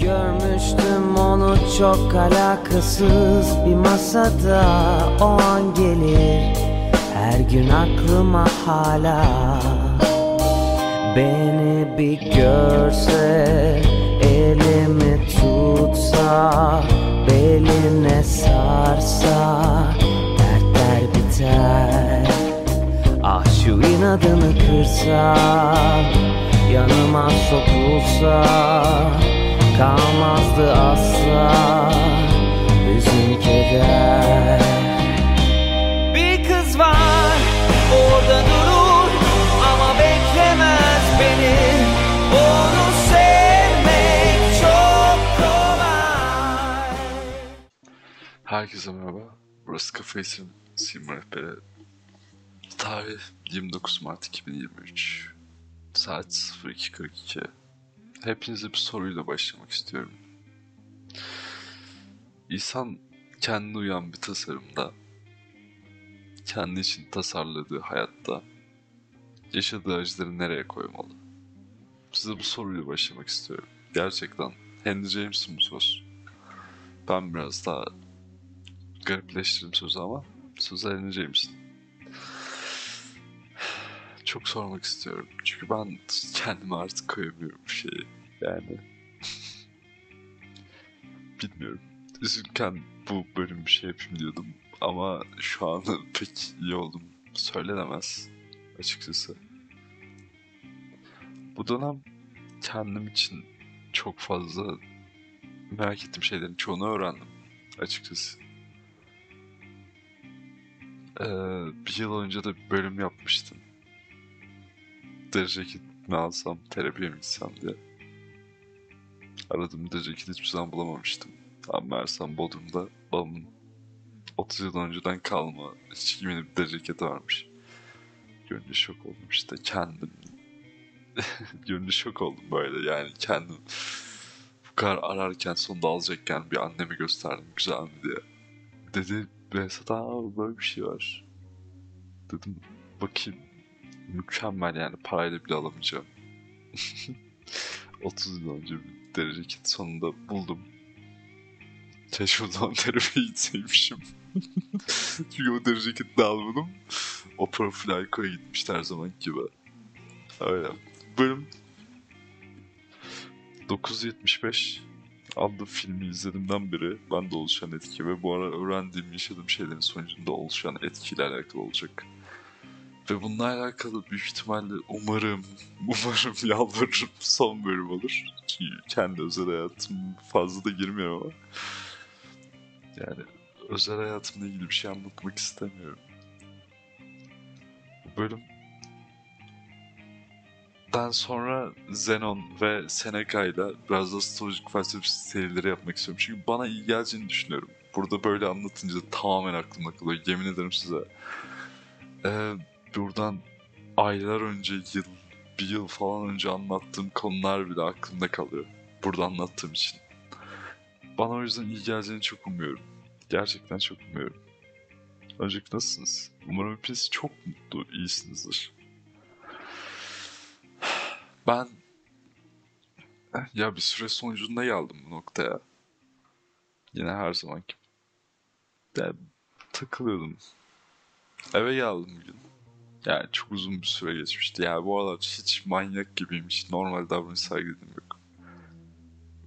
Görmüştüm onu çok alakasız bir masada O an gelir. Her gün aklıma hala. Beni bir görse elimi tutsa Beline sarsa dertler biter. Ah şu inadını kırsa Yanıma sokulsa Kalmazdı asla Hüzün keder Bir kız var Orada durur Ama beklemez beni Onu sevmek çok kolay Herkese merhaba. Burası Kafa İsim Sim Rehberi. Tarih 29 Mart 2023. Saat 02.42. Hepinize bir soruyla başlamak istiyorum. İnsan kendine uyan bir tasarımda, kendi için tasarladığı hayatta yaşadığı acıları nereye koymalı? Size bu soruyla başlamak istiyorum. Gerçekten Henry James'in bu söz. Ben biraz daha garipleştirdim sözü ama sözü Henry James'in. Çok sormak istiyorum. Çünkü ben kendime artık koyamıyorum bir şeyi. Yani bilmiyorum. Üzülken bu bölüm bir şey yapayım diyordum. Ama şu an pek iyi oldum. Söylenemez açıkçası. Bu dönem kendim için çok fazla merak ettiğim şeylerin çoğunu öğrendim açıkçası. Ee, bir yıl önce de bir bölüm yapmıştım. Deri ceket mi alsam, terapiye mi gitsem diye. Aradım deri ceket hiçbir zaman bulamamıştım. Ama meğersem Bodrum'da babamın 30 yıl önceden kalma hiç giymediğim bir deri ceketi varmış. Görünce şok oldum işte kendim. Görünce şok oldum böyle yani kendim. Bu kadar ararken sonunda alacakken bir annemi gösterdim güzel mi diye. Dedi Behzat böyle bir şey var. Dedim bakayım mükemmel yani parayla bile alamayacağım. 30 yıl önce bir derece kit sonunda buldum. Keşke o zaman terapiye gitseymişim. Çünkü o derece kit de almadım. O profil Ayko'ya gitmişti her zaman gibi. Öyle. Bölüm 975 adlı filmi izlediğimden beri bende oluşan etki ve bu ara öğrendiğim, yaşadığım şeylerin sonucunda oluşan etkiyle alakalı olacak. Ve bununla alakalı büyük ihtimalle umarım, umarım yalvarırım son bölüm olur. Çünkü kendi özel hayatım fazla da girmiyor ama. Yani özel hayatımla ilgili bir şey anlatmak istemiyorum. Bu bölüm Dan sonra Zenon ve Seneca ile biraz da stratejik felsefe serileri yapmak istiyorum. Çünkü bana iyi geleceğini düşünüyorum. Burada böyle anlatınca tamamen aklımda kalıyor. Yemin ederim size. Ee, buradan aylar önce, yıl, bir yıl falan önce anlattığım konular bile aklımda kalıyor. Burada anlattığım için. Bana o yüzden iyi geleceğini çok umuyorum. Gerçekten çok umuyorum. Öncelikle nasılsınız? Umarım hepiniz çok mutlu, iyisinizdir. Ben ya bir süre sonucunda geldim bu noktaya. Yine her zaman gibi. Ya, takılıyordum. Eve geldim bir gün. Yani çok uzun bir süre geçmişti. Yani bu aralar hiç manyak gibiyim. Hiç normal davranış sergilediğim yok.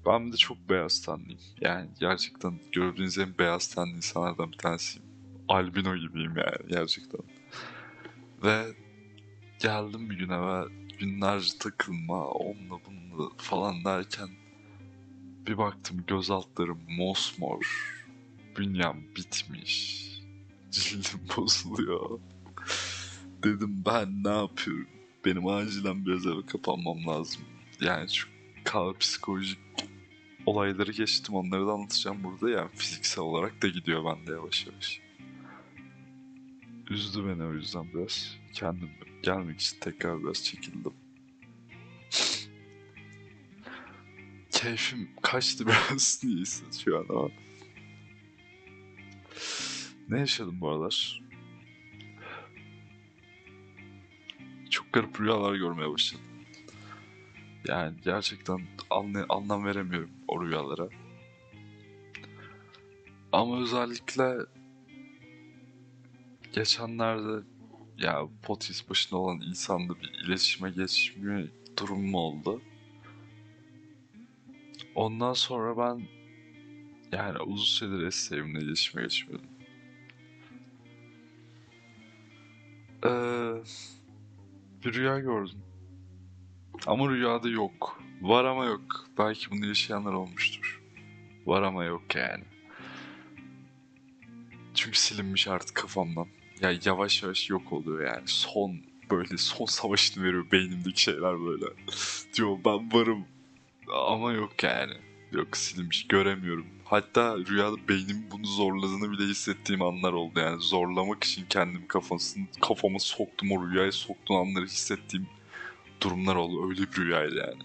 Ben de çok beyaz tenliyim. Yani gerçekten gördüğünüz en beyaz tenli insanlardan bir tanesiyim. Albino gibiyim yani gerçekten. Ve geldim bir gün eve günlerce takılma, onunla bununla falan derken bir baktım göz altlarım mosmor, bünyem bitmiş, cildim bozuluyor. Dedim ben ne yapıyorum? Benim acilen biraz eve kapanmam lazım. Yani şu kahve psikolojik olayları geçtim onları da anlatacağım burada yani fiziksel olarak da gidiyor bende yavaş yavaş. Üzdü beni o yüzden biraz. Kendim gelmek için tekrar biraz çekildim. Keyfim kaçtı biraz niyeyse şu an ama. Ne yaşadım bu aralar? Garip rüyalar görmeye başladım. Yani gerçekten anla- anlam veremiyorum o rüyalara. Ama özellikle geçenlerde ya potis başında olan insanla bir iletişime geçme durumu oldu. Ondan sonra ben yani uzun süredir eski sevimle iletişime geçmiyordum. Ee, bir rüya gördüm. Ama rüyada yok. Var ama yok. Belki bunu yaşayanlar olmuştur. Var ama yok yani. Çünkü silinmiş artık kafamdan. Ya yavaş yavaş yok oluyor yani. Son böyle son savaşını veriyor beynimdeki şeyler böyle. Diyor ben varım. Ama yok yani. Yok silinmiş göremiyorum. Hatta rüyada beynim bunu zorladığını bile hissettiğim anlar oldu yani. Zorlamak için kendimi kafasını, kafama soktum o rüyaya soktuğum anları hissettiğim durumlar oldu. Öyle bir rüyaydı yani.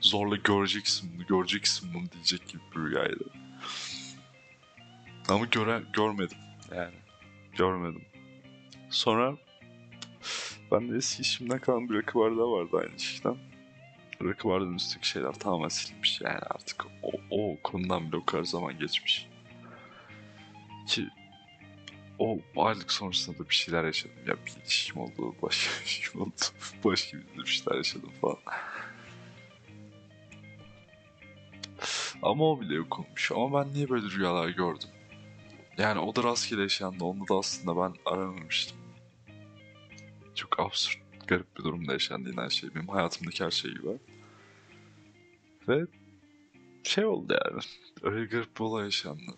Zorla göreceksin bunu, göreceksin bunu diyecek gibi bir rüyaydı. Ama göre, görmedim yani. Görmedim. Sonra ben de eski işimden kalan bir rakı bardağı vardı aynı işten. Rakı bardağının üstteki şeyler tamamen silinmiş yani artık o, o konudan bile o kadar zaman geçmiş. Ki o aylık sonrasında da bir şeyler yaşadım. Ya bir ilişkim oldu, başka bir ilişkim oldu, başka bir şeyler yaşadım falan. Ama o bile yok olmuş. Ama ben niye böyle rüyalar gördüm? Yani o da rastgele yaşandı. Onu da aslında ben aramamıştım. Çok absürt, garip bir durumda yaşandı her şey. Benim hayatımdaki her şey gibi. Ve şey oldu yani. Öyle garip bir olay yaşandı.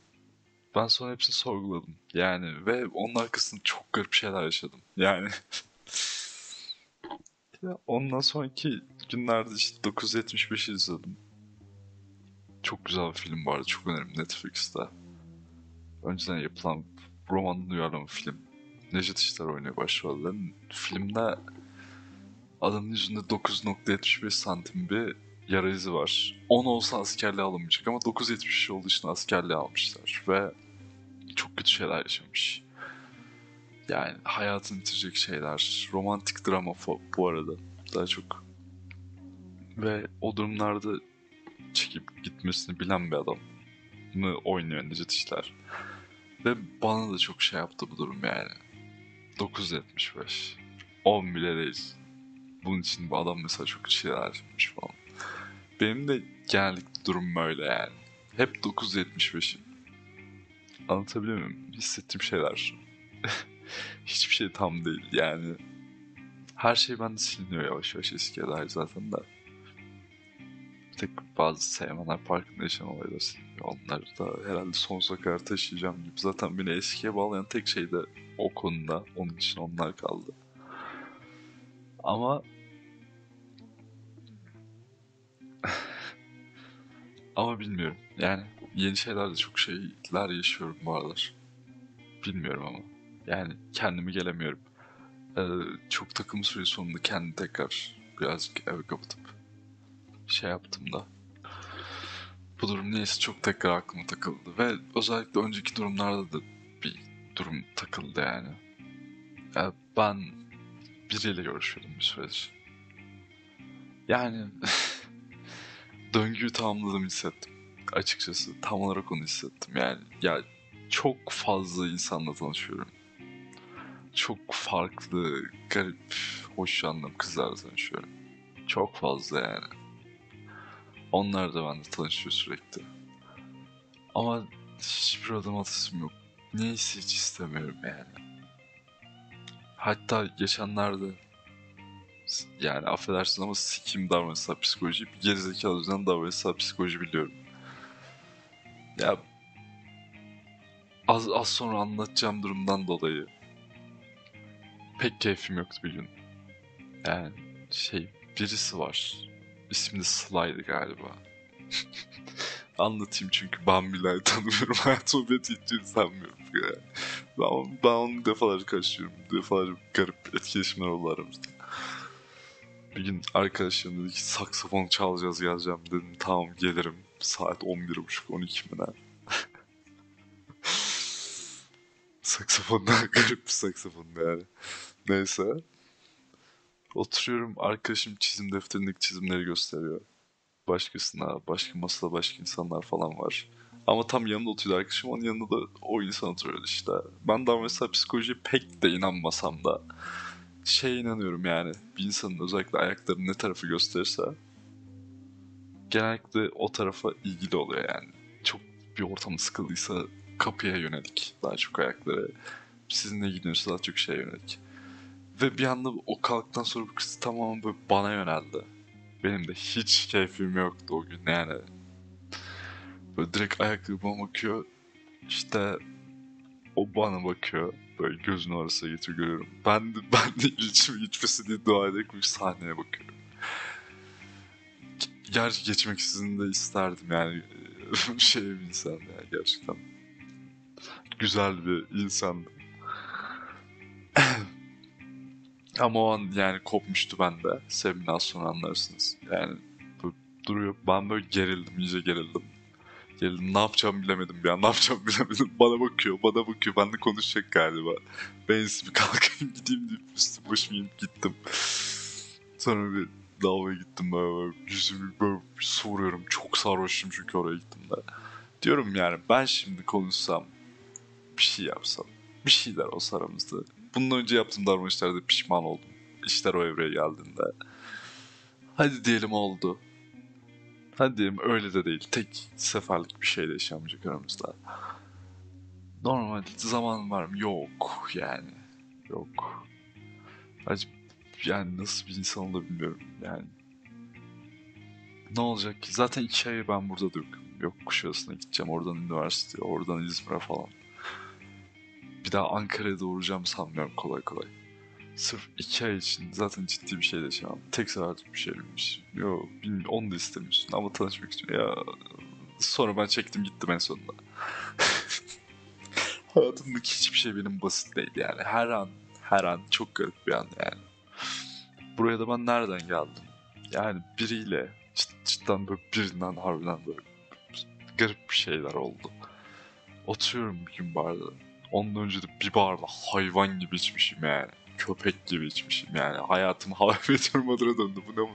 Ben sonra hepsini sorguladım. Yani ve onun arkasında çok garip şeyler yaşadım. Yani ya ondan sonraki günlerde işte 975 izledim. Çok güzel bir film vardı. Çok önemli Netflix'te. Önceden yapılan romanın uyarlama film. Necdet İşler oynuyor başrollerin. Filmde adamın yüzünde 9.75 santim bir yara izi var. 10 olsa askerliğe alınmayacak ama 9.70 olduğu için askerliğe almışlar. Ve çok kötü şeyler yaşamış. Yani hayatını bitirecek şeyler. Romantik drama bu arada. Daha çok. Ve o durumlarda çekip gitmesini bilen bir adam mı oynuyor Necdet İşler. Ve bana da çok şey yaptı bu durum yani. 9.75. 10 bile değil. Bunun için bu adam mesela çok şeyler yapmış falan. Benim de genellikle durum böyle yani. Hep 9.75'im. Anlatabiliyor muyum? Hissettiğim şeyler. Hiçbir şey tam değil yani. Her şey bende siliniyor yavaş yavaş eskiye dair zaten de. Tek bazı sevmenler farkında yaşayan olaylar siliniyor. Onları da herhalde sonsuza kadar taşıyacağım gibi. Zaten beni eskiye bağlayan tek şey de o konuda. Onun için onlar kaldı. Ama Ama bilmiyorum. Yani yeni şeylerde çok şeyler yaşıyorum bu aralar. Bilmiyorum ama. Yani kendimi gelemiyorum. Ee, çok takım süre sonunda kendimi tekrar birazcık eve kapatıp şey yaptım da. Bu durum neyse çok tekrar aklıma takıldı. Ve özellikle önceki durumlarda da bir durum takıldı yani. yani ben biriyle görüşüyordum bir süredir. Yani döngüyü tamamladım hissettim. Açıkçası tam olarak onu hissettim. Yani ya çok fazla insanla tanışıyorum. Çok farklı, garip, hoşlandığım kızlarla tanışıyorum. Çok fazla yani. Onlar da bende tanışıyor sürekli. Ama hiçbir adım atasım yok. Neyse hiç istemiyorum yani. Hatta geçenlerde yani affedersin ama sikim davranışsal psikoloji. Bir gerizekalı yüzden davranışsal psikoloji biliyorum. Ya az, az sonra anlatacağım durumdan dolayı pek keyfim yoktu bir gün. Yani şey birisi var. İsmi de Sly'dı galiba. Anlatayım çünkü ben bile tanımıyorum. Hayatımı beni sanmıyorum. Ben, ben onu defalarca karıştırıyorum. Defalarca garip etkileşimler oldu aramızda. Bir gün arkadaşlarım dedi ki saksafon çalacağız geleceğim dedim tamam gelirim. Saat 11.30-12 mi ne? Saksafondan garip bir saksafon yani. Neyse. Oturuyorum arkadaşım çizim defterindeki çizimleri gösteriyor. Başkasına, başka masada başka insanlar falan var. Ama tam yanında oturuyor arkadaşım. Onun yanında da o insan oturuyor işte. Ben daha mesela psikolojiye pek de inanmasam da şeye inanıyorum yani. Bir insanın özellikle ayakları ne tarafı gösterirse genellikle o tarafa ilgili oluyor yani. Çok bir ortam sıkıldıysa kapıya yönelik daha çok ayakları. Sizinle ilgileniyorsa daha çok şeye yönelik. Ve bir anda o kalktıktan sonra bu kız tamamen böyle bana yöneldi. Benim de hiç keyfim yoktu o gün yani. Böyle direkt ayakkabıma bakıyor. İşte o bana bakıyor. Böyle gözün arasına getiriyor görüyorum. Ben de, ben de içime gitmesi diye dua ederek bir sahneye bakıyorum. Gerçi geçmek sizin de isterdim yani. şey bir insan yani gerçekten. Güzel bir insandı. Ama o an yani kopmuştu bende. Sevimden sonra anlarsınız. Yani duruyor. Ben böyle gerildim, iyice gerildim. Gerildim. Ne yapacağımı bilemedim bir an. Ne yapacağımı bilemedim. Bana bakıyor, bana bakıyor. Ben de konuşacak galiba. Ben bir kalkayım gideyim deyip üstüm başımı gittim. Sonra bir lavaboya gittim böyle, yüzümü böyle soruyorum. Çok sarhoşum çünkü oraya gittim de. Diyorum yani ben şimdi konuşsam, bir şey yapsam, bir şeyler olsa aramızda. Bundan önce yaptığım davranışlarda pişman oldum. İşler o evreye geldiğinde. Hadi diyelim oldu. Hadi diyelim öyle de değil. Tek seferlik bir şey de yaşamayacak aramızda. Normal zaman var mı? Yok yani. Yok. Acaba yani nasıl bir insan olduğunu bilmiyorum yani. Ne olacak ki? Zaten iki ay ben burada da yokum. Yok Kuşadası'na gideceğim. Oradan üniversite, oradan İzmir'e falan. Bir daha Ankara'ya doğuracağım sanmıyorum kolay kolay. Sırf iki ay için zaten ciddi bir şey de yaşamam. Tek seferlik bir şeymiş. Yok bilmiyorum onu da istemiyorsun ama tanışmak istiyorum. Ya sonra ben çektim gittim en sonunda. Hayatımdaki hiçbir şey benim basit değil yani. Her an, her an çok garip bir an yani. Buraya da ben nereden geldim? Yani biriyle cid- cidden böyle birinden harbiden böyle garip bir şeyler oldu. Oturuyorum bir gün barda. Ondan önce de bir barda hayvan gibi içmişim yani. Köpek gibi içmişim yani. Hayatım Hawaii Madura döndü. Bu ne bu?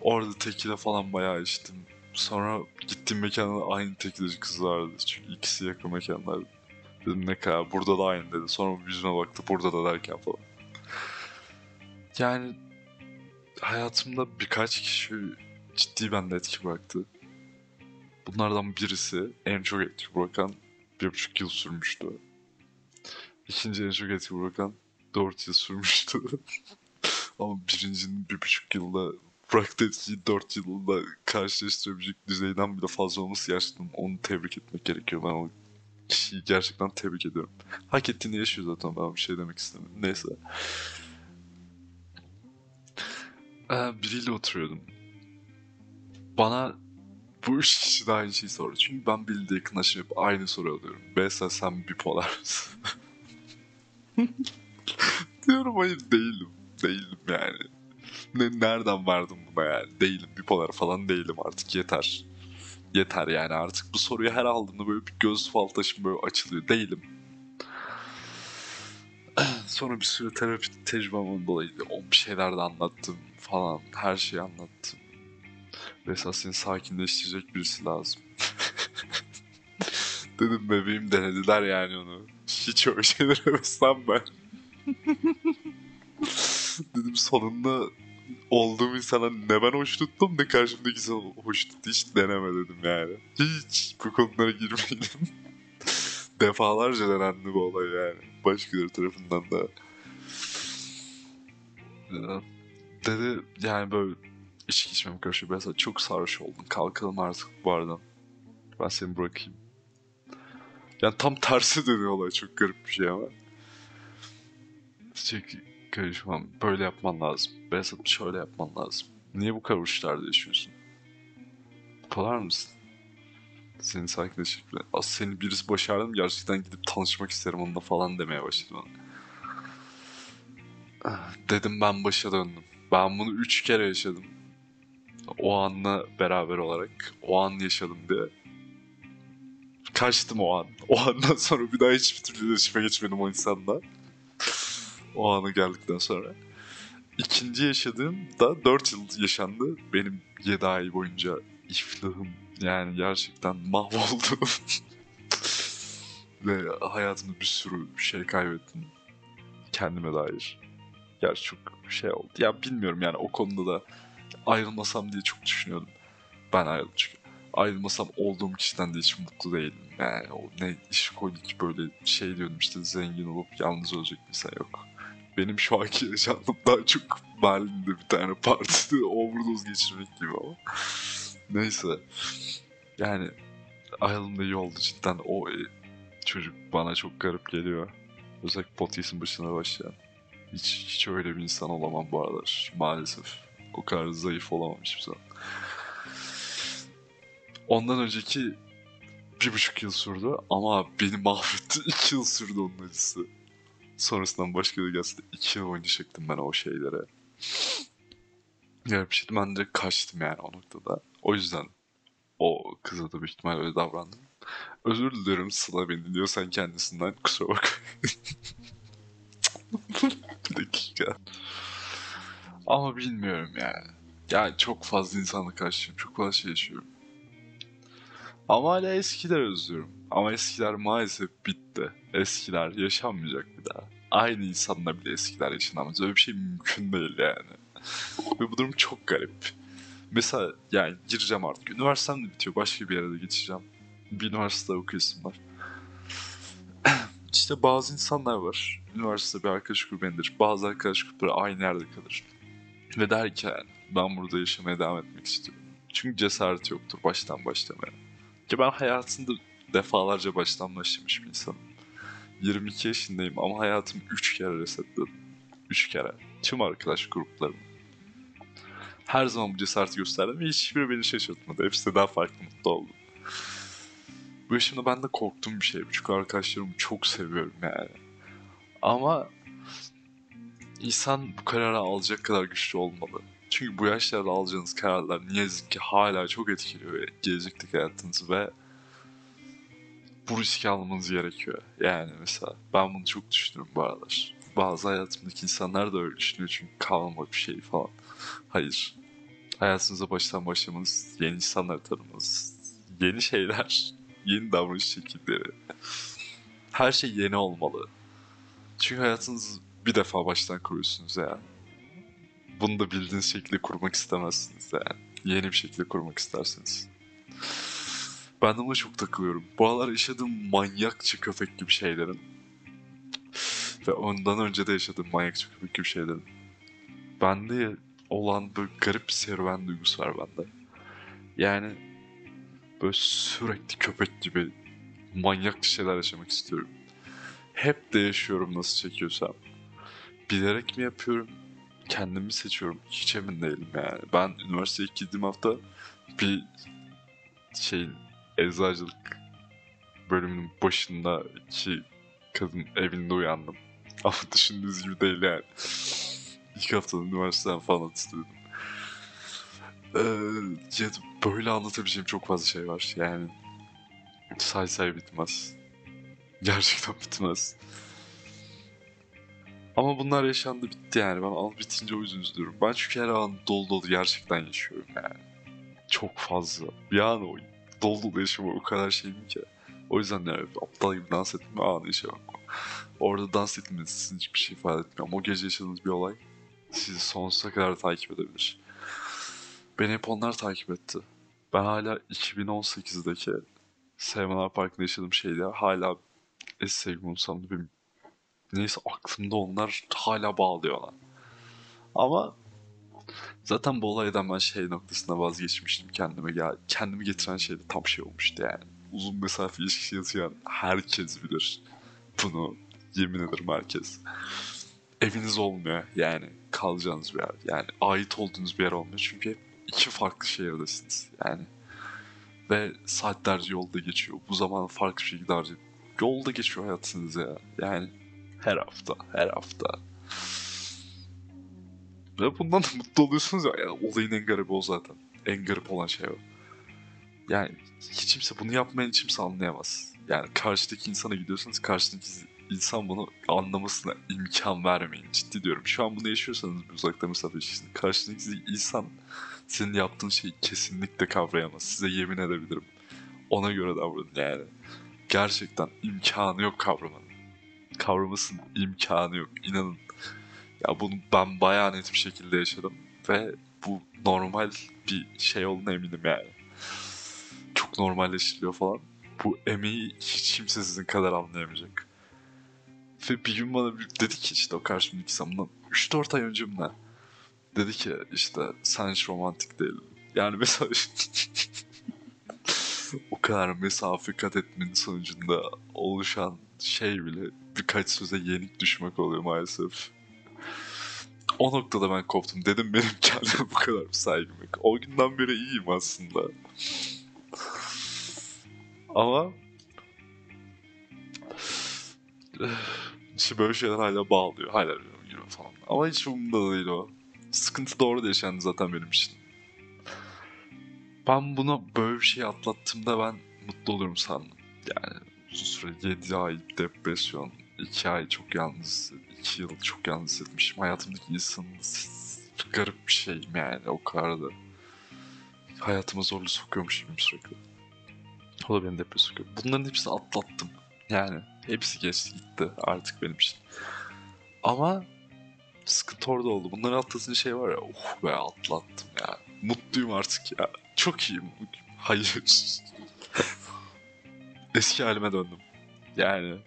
Orada tekile falan bayağı içtim. Sonra gittiğim mekanda aynı tekileci kız vardı. Çünkü ikisi yakın mekanlar. Dedim ne kadar burada da aynı dedi. Sonra yüzüme baktı burada da derken falan. Yani hayatımda birkaç kişi ciddi bende etki bıraktı. Bunlardan birisi en çok etki bırakan bir buçuk yıl sürmüştü. İkinci en çok etki bırakan dört yıl sürmüştü. Ama birincinin bir buçuk yılda bıraktığı etkiyi dört yılda karşılaştırabilecek düzeyden bile fazla olması gerçekten onu tebrik etmek gerekiyor. Ben o kişiyi gerçekten tebrik ediyorum. Hak ettiğini yaşıyor zaten ben bir şey demek istemiyorum. Neyse. Ee, biriyle oturuyordum. Bana bu üç kişi de aynı şeyi sordu. Çünkü ben biriyle yakınlaşıp aynı soru alıyorum. Mesela sen bipolar mısın? Diyorum hayır değilim. Değilim yani. Ne, nereden vardım buna yani? Değilim bipolar falan değilim artık yeter. Yeter yani artık bu soruyu her aldığımda böyle bir göz fal taşım böyle açılıyor. Değilim. Sonra bir süre terapi tecrübemden dolayı o bir şeyler de anlattım falan. Her şeyi anlattım. Ve seni sakinleştirecek birisi lazım. Dedim bebeğim denediler yani onu. Hiç öyle şeyler heveslen ben. Dedim sonunda olduğum insana ne ben hoş tuttum ne karşımdaki insan hoş tuttu. Hiç deneme dedim yani. Hiç bu konulara girmeyelim. Defalarca denendi bu olay yani. Başkaları tarafından da. Dedi yani böyle içki içmem karışıyor. Mesela çok sarhoş oldun. Kalkalım artık bu aradan. Ben seni bırakayım. Yani tam tersi dönüyor olay. Çok garip bir şey ama. Çek karışmam. Böyle yapman lazım. Behzat şöyle yapman lazım. Niye bu kadar uçlarda yaşıyorsun? Polar mısın? Seni sakinleşip az seni birisi başardım gerçekten gidip tanışmak isterim onunla falan demeye başladı bana. Dedim ben başa döndüm. Ben bunu üç kere yaşadım. O anla beraber olarak. O an yaşadım diye. Kaçtım o an. O andan sonra bir daha hiçbir türlü iletişime geçmedim o insanla. o ana geldikten sonra. İkinci yaşadığım da 4 yıl yaşandı. Benim 7 ay boyunca iflahım yani gerçekten mahvoldum. Ve hayatımda bir sürü şey kaybettim. Kendime dair. Gerçi çok şey oldu. Ya bilmiyorum yani o konuda da ayrılmasam diye çok düşünüyordum. Ben ayrıldım çünkü. Ayrılmasam olduğum kişiden de hiç mutlu değilim. Yani o ne işkolik böyle şey diyordum işte zengin olup yalnız olacak insan yok. Benim şu anki yaşantım daha çok Berlin'de bir tane partide overdose geçirmek gibi ama. Neyse. Yani ayrılım da iyi oldu cidden. O e, çocuk bana çok garip geliyor. Özellikle podcast'ın başına başlayan. Hiç, hiç öyle bir insan olamam bu aralar. Maalesef. O kadar zayıf olamam hiçbir zaman. Ondan önceki bir buçuk yıl sürdü ama beni mahvetti. iki yıl sürdü onun acısı. Sonrasından başka bir gelse de iki yıl boyunca çektim ben o şeylere. Ya bir şeydi ben direkt kaçtım yani o noktada. O yüzden o kıza da büyük ihtimal öyle davrandım. Özür dilerim Sıla beni dinliyorsan kendisinden kusura bak. bir dakika. Ama bilmiyorum yani. Yani çok fazla insanla karşıyım. Çok fazla şey yaşıyorum. Ama hala eskiler özlüyorum. Ama eskiler maalesef bitti. Eskiler yaşanmayacak bir daha. Aynı insanla bile eskiler yaşanamaz. Öyle bir şey mümkün değil yani. Ve bu durum çok garip. Mesela yani gireceğim artık. Üniversitem de bitiyor. Başka bir yere de geçeceğim. Bir üniversitede okuyasım var. işte bazı insanlar var. Üniversitede bir arkadaş grubudur. Bazı arkadaş grupları aynı yerde kalır. Ve der ki yani, ben burada yaşamaya devam etmek istiyorum. Çünkü cesaret yoktur baştan başlamaya. Ki ben hayatımda defalarca baştan başlamış bir insanım. 22 yaşındayım ama hayatımı 3 kere resetledim. 3 kere. Tüm arkadaş gruplarım. Her zaman bu cesareti gösterdim ve hiçbiri beni şaşırtmadı. Hepsi de daha farklı mutlu oldum. Bu yaşımda ben de korktuğum bir şey. Çünkü arkadaşlarımı çok seviyorum yani. Ama insan bu kararı alacak kadar güçlü olmalı. Çünkü bu yaşlarda alacağınız kararlar ne yazık ki hala çok etkiliyor gelecekteki hayatınızı ve bu riski almanız gerekiyor. Yani mesela ben bunu çok düşünüyorum bu aralar. Bazı hayatımdaki insanlar da öyle düşünüyor çünkü kalma bir şey falan. Hayır. Hayatınıza baştan başlamanız, yeni insanlar tanımanız, yeni şeyler, yeni davranış şekilleri. Her şey yeni olmalı. Çünkü hayatınızı bir defa baştan kuruyorsunuz yani. Bunu da bildiğiniz şekilde kurmak istemezsiniz yani. Yeni bir şekilde kurmak istersiniz. Ben de buna çok takılıyorum. Bu aralar yaşadığım manyakça köpek gibi şeylerin ve ondan önce de yaşadığım manyakça köpek gibi şeylerin bende olan böyle garip bir serüven duygusu var bende. Yani böyle sürekli köpek gibi manyakça şeyler yaşamak istiyorum. Hep de yaşıyorum nasıl çekiyorsam. Bilerek mi yapıyorum? Kendimi seçiyorum. Hiç emin değilim yani. Ben üniversiteye gittiğim hafta bir şeyin eczacılık bölümünün başındaki kadın evinde uyandım. Ama düşündüğünüz gibi değil yani. İlk haftada üniversiteden falan atılıyordum. Ee, ya böyle anlatabileceğim çok fazla şey var. Yani say say bitmez. Gerçekten bitmez. Ama bunlar yaşandı bitti yani. Ben al bitince o yüzden üzülüyorum. Ben çünkü her an dolu dolu gerçekten yaşıyorum yani. Çok fazla. Bir an o dolu dolu yaşıyorum o kadar şeyim ki. O yüzden de aptal gibi dans etme anı işe bakma. Orada dans etmeniz sizin hiçbir şey ifade etmiyor. Ama o gece yaşadığınız bir olay sizi sonsuza kadar takip edebilir. Beni hep onlar takip etti. Ben hala 2018'deki Seymour Park'ta yaşadığım şeyde hala eski sevgim olsam da benim neyse aklımda onlar hala bağlıyorlar. Ama zaten bu olaydan ben şey noktasına vazgeçmiştim kendime. Ya, kendimi getiren şey de tam şey olmuştu yani. Uzun mesafe ilişkisi yaşayan herkes bilir. Bunu yemin ederim herkes. Eviniz olmuyor yani kalacağınız bir yer. Yani ait olduğunuz bir yer olmuyor. Çünkü iki farklı şehirdesiniz yani. Ve saatlerce yolda geçiyor. Bu zaman farklı bir şekilde harcayıp yolda geçiyor hayatınız ya. Yani her hafta, her hafta. Ve bundan da mutlu oluyorsunuz ya. Yani olayın en garibi o zaten. En garip olan şey o. Yani hiç kimse bunu yapmayan hiç kimse anlayamaz. Yani karşıdaki insana gidiyorsanız karşıdaki insan bunu anlamasına imkan vermeyin. Ciddi diyorum. Şu an bunu yaşıyorsanız bir uzakta mesafe ilişkisinde karşınızdaki insan senin yaptığın şeyi kesinlikle kavrayamaz. Size yemin edebilirim. Ona göre davranın yani. Gerçekten imkanı yok kavramanın. Kavramasının imkanı yok. İnanın. Ya bunu ben bayağı net bir şekilde yaşadım. Ve bu normal bir şey olduğuna eminim yani. Çok normalleşiliyor falan. Bu emeği hiç kimse sizin kadar anlayamayacak. Ve bir gün bana bir, dedi ki işte o karşımdaki insan bundan 3-4 ay önce mi ne? Dedi ki işte sen hiç romantik değil. Yani mesela o kadar mesafe kat etmenin sonucunda oluşan şey bile birkaç söze yenik düşmek oluyor maalesef. O noktada ben koptum. Dedim benim kendime bu kadar saygım yok. O günden beri iyiyim aslında. Ama işte böyle şeyler hala bağlıyor. Hala giriyor falan. Ama hiç umurumda da değil o. Sıkıntı doğru da yaşandı zaten benim için. Ben buna böyle bir şey atlattığımda ben mutlu olurum sandım. Yani uzun süre 7 ay depresyon, 2 ay çok yalnız, 2 yıl çok yalnız hissetmişim. Hayatımdaki insanın garip bir şeyim yani o kadar da. Hayatıma zorlu sokuyormuş gibi sürekli. O da beni depresyon sokuyor. Bunların hepsini atlattım. Yani hepsi geçti gitti artık benim için. Ama sıkıntı orada oldu. Bunları atlatınca şey var ya, oh be atlattım ya. Mutluyum artık ya. Çok iyiyim. Hayır. Eski halime döndüm. Yani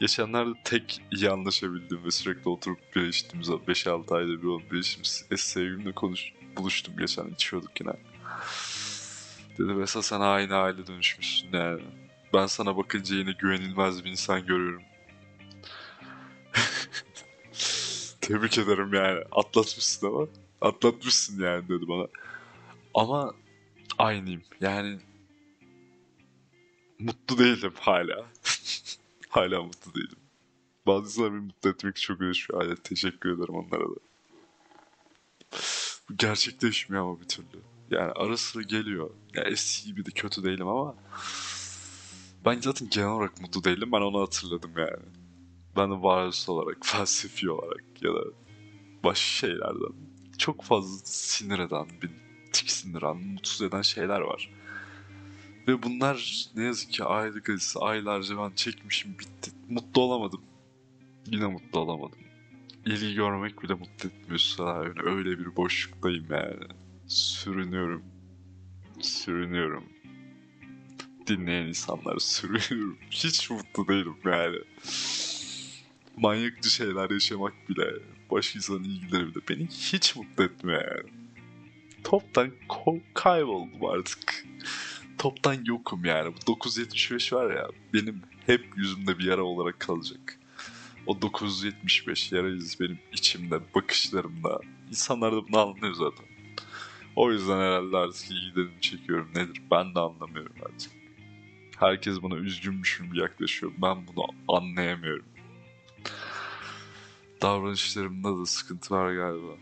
geçenlerde tek iyi anlaşabildiğim ve sürekli oturup bir içtiğimiz 5-6 ayda bir olup bir içtiğimiz eski konuş, buluştum geçen içiyorduk yine. Dedi mesela sen aynı aile dönüşmüşsün yani. Ben sana bakınca yine güvenilmez bir insan görüyorum. Tebrik ederim yani. Atlatmışsın ama. Atlatmışsın yani dedi bana. Ama aynıyım. Yani mutlu değilim hala. Hala mutlu değilim. Bazı insanlar beni mutlu etmek çok uğraşıyor. Hala teşekkür ederim onlara da. Bu gerçekleşmiyor ama bir türlü. Yani ara sıra geliyor. Ya eski gibi de kötü değilim ama ben zaten genel olarak mutlu değilim. Ben onu hatırladım yani. Ben de varoluş olarak, felsefi olarak ya da başka şeylerden çok fazla sinir eden, bir tiksindiren, mutsuz eden şeyler var. Ve bunlar ne yazık ki aylık acısı aylarca ben çekmişim bitti. Mutlu olamadım. Yine mutlu olamadım. İlgi görmek bile mutlu etmiyorsa yani öyle bir boşluktayım yani. Sürünüyorum. Sürünüyorum. Dinleyen insanları sürünüyorum. Hiç mutlu değilim yani. Manyakça şeyler yaşamak bile, başka insanın ilgileri bile beni hiç mutlu etmiyor yani. Toptan kayboldum artık. Toptan yokum yani. Bu 975 var ya benim hep yüzümde bir yara olarak kalacak. O 975 yara izi benim içimde, bakışlarımda. İnsanlar da bunu anlıyor zaten. O yüzden herhalde artık ilgilerimi çekiyorum. Nedir? Ben de anlamıyorum artık. Herkes buna üzgünmüşüm yaklaşıyor. Ben bunu anlayamıyorum. Davranışlarımda da sıkıntı var galiba.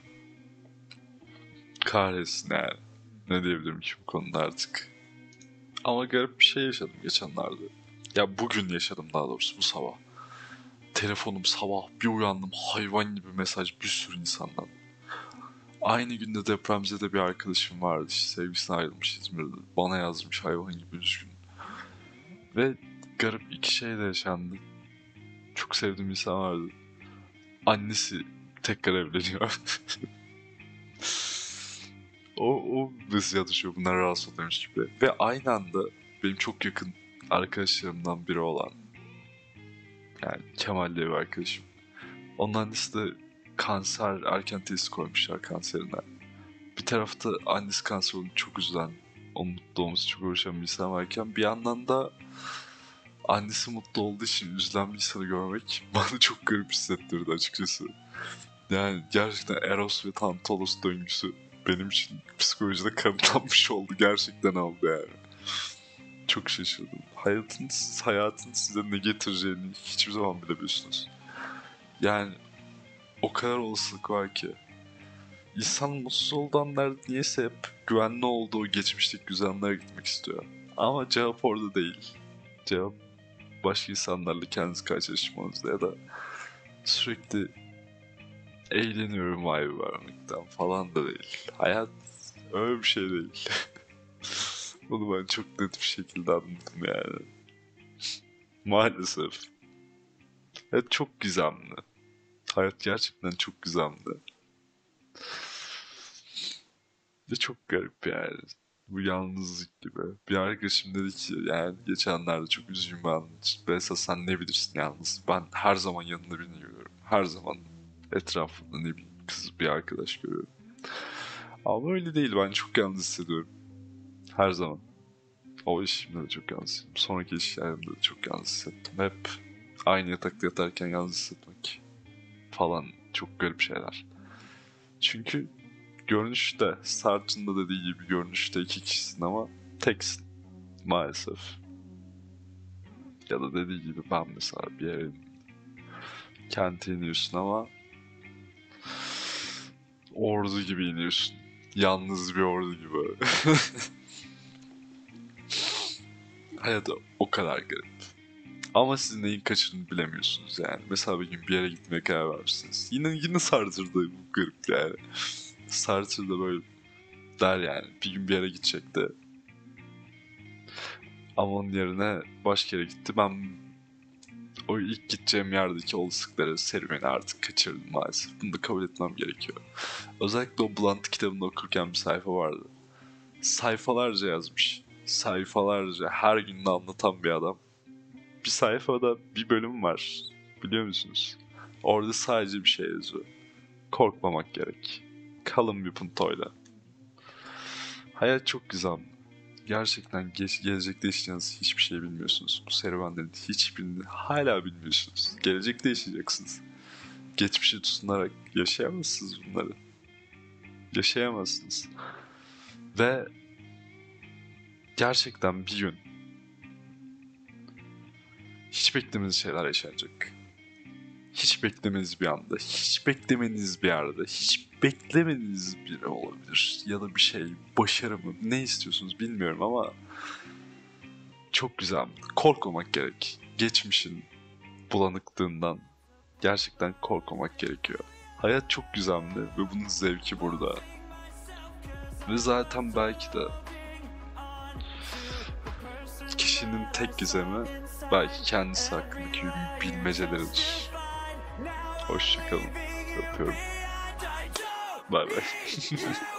Kahretsin yani. Ne diyebilirim ki bu konuda artık. Ama garip bir şey yaşadım geçenlerde. Ya bugün yaşadım daha doğrusu bu sabah. Telefonum sabah bir uyandım hayvan gibi mesaj bir sürü insandan. Aynı günde depremzede bir arkadaşım vardı işte sevgisine ayrılmış İzmir'de. Bana yazmış hayvan gibi üzgün. Ve garip iki şey de yaşandı. Çok sevdiğim insan vardı. Annesi tekrar evleniyor. o, o mesaj atışıyor bunlar rahatsız oluyormuş gibi. Ve aynı anda benim çok yakın arkadaşlarımdan biri olan yani Kemal diye bir arkadaşım. Onun annesi de kanser erken teşhis koymuşlar kanserinden. Bir tarafta annesi kanser olup çok üzülen, onun mutlu olması çok uğraşan bir insan varken bir yandan da annesi mutlu olduğu için üzülen bir insanı görmek bana çok garip hissettirdi açıkçası. Yani gerçekten Eros ve Tantalos döngüsü benim için psikolojide kanıtlanmış oldu. Gerçekten oldu yani. Çok şaşırdım. Hayatın, hayatın size ne getireceğini hiçbir zaman bilemiyorsunuz. Yani o kadar olasılık var ki. İnsan mutsuz olduğu anlarda niyeyse hep güvenli olduğu geçmişteki güzel anlara gitmek istiyor. Ama cevap orada değil. Cevap başka insanlarla kendinizi karşılaşmanızda ya da sürekli eğleniyorum vibe vermekten falan da değil. Hayat öyle bir şey değil. Bunu ben çok net bir şekilde anladım yani. Maalesef. Evet çok gizemli. Hayat gerçekten çok gizemli. Ve çok garip yani. Bu yalnızlık gibi. Bir arkadaşım dedi ki yani geçenlerde çok bir an. Besa sen ne bilirsin yalnız. Ben her zaman yanında birini. Her zaman etrafında ne bileyim kız bir arkadaş görüyorum. Ama öyle değil. Ben çok yalnız hissediyorum. Her zaman. O işimde de çok yalnız hissettim. Sonraki işlerimde de çok yalnız hissettim. Hep aynı yatakta yatarken yalnız hissetmek falan çok garip şeyler. Çünkü görünüşte, Sartre'ın da dediği gibi görünüşte iki kişisin ama teksin maalesef. Ya da dediği gibi ben mesela bir yere kente iniyorsun ama ordu gibi iniyorsun. Yalnız bir ordu gibi. Hayat o kadar garip. Ama siz neyin kaçırdığını bilemiyorsunuz yani. Mesela bir gün bir yere gitmeye karar vermişsiniz. Yine yine Sartre'da bu garip yani. Sartre'da böyle der yani. Bir gün bir yere gidecekti. Ama onun yerine başka yere gitti. Ben o ilk gideceğim yerdeki olasılıkları serüveni artık kaçırdım maalesef. Bunu da kabul etmem gerekiyor. Özellikle o Blunt kitabını okurken bir sayfa vardı. Sayfalarca yazmış. Sayfalarca her gün anlatan bir adam. Bir sayfada bir bölüm var. Biliyor musunuz? Orada sadece bir şey yazıyor. Korkmamak gerek. Kalın bir puntoyla. Hayat çok güzel. Gerçekten geç, gelecekte yaşayacağınız hiçbir şey bilmiyorsunuz. Bu serüvenlerin hiçbirini hala bilmiyorsunuz. Gelecekte yaşayacaksınız. Geçmişe tutunarak yaşayamazsınız bunları. Yaşayamazsınız. Ve gerçekten bir gün hiç beklemediğiniz şeyler yaşanacak. Hiç beklemediğiniz bir anda, hiç beklemediğiniz bir yerde, hiç beklemediğiniz biri olabilir. Ya da bir şey, başarı mı, ne istiyorsunuz bilmiyorum ama çok güzel. Korkmamak gerek. Geçmişin bulanıklığından gerçekten korkmamak gerekiyor. Hayat çok güzeldi ve bunun zevki burada. Ve zaten belki de kişinin tek gizemi belki kendisi hakkındaki bilmeceleridir. Hoşçakalın. Öpüyorum. Bay bay.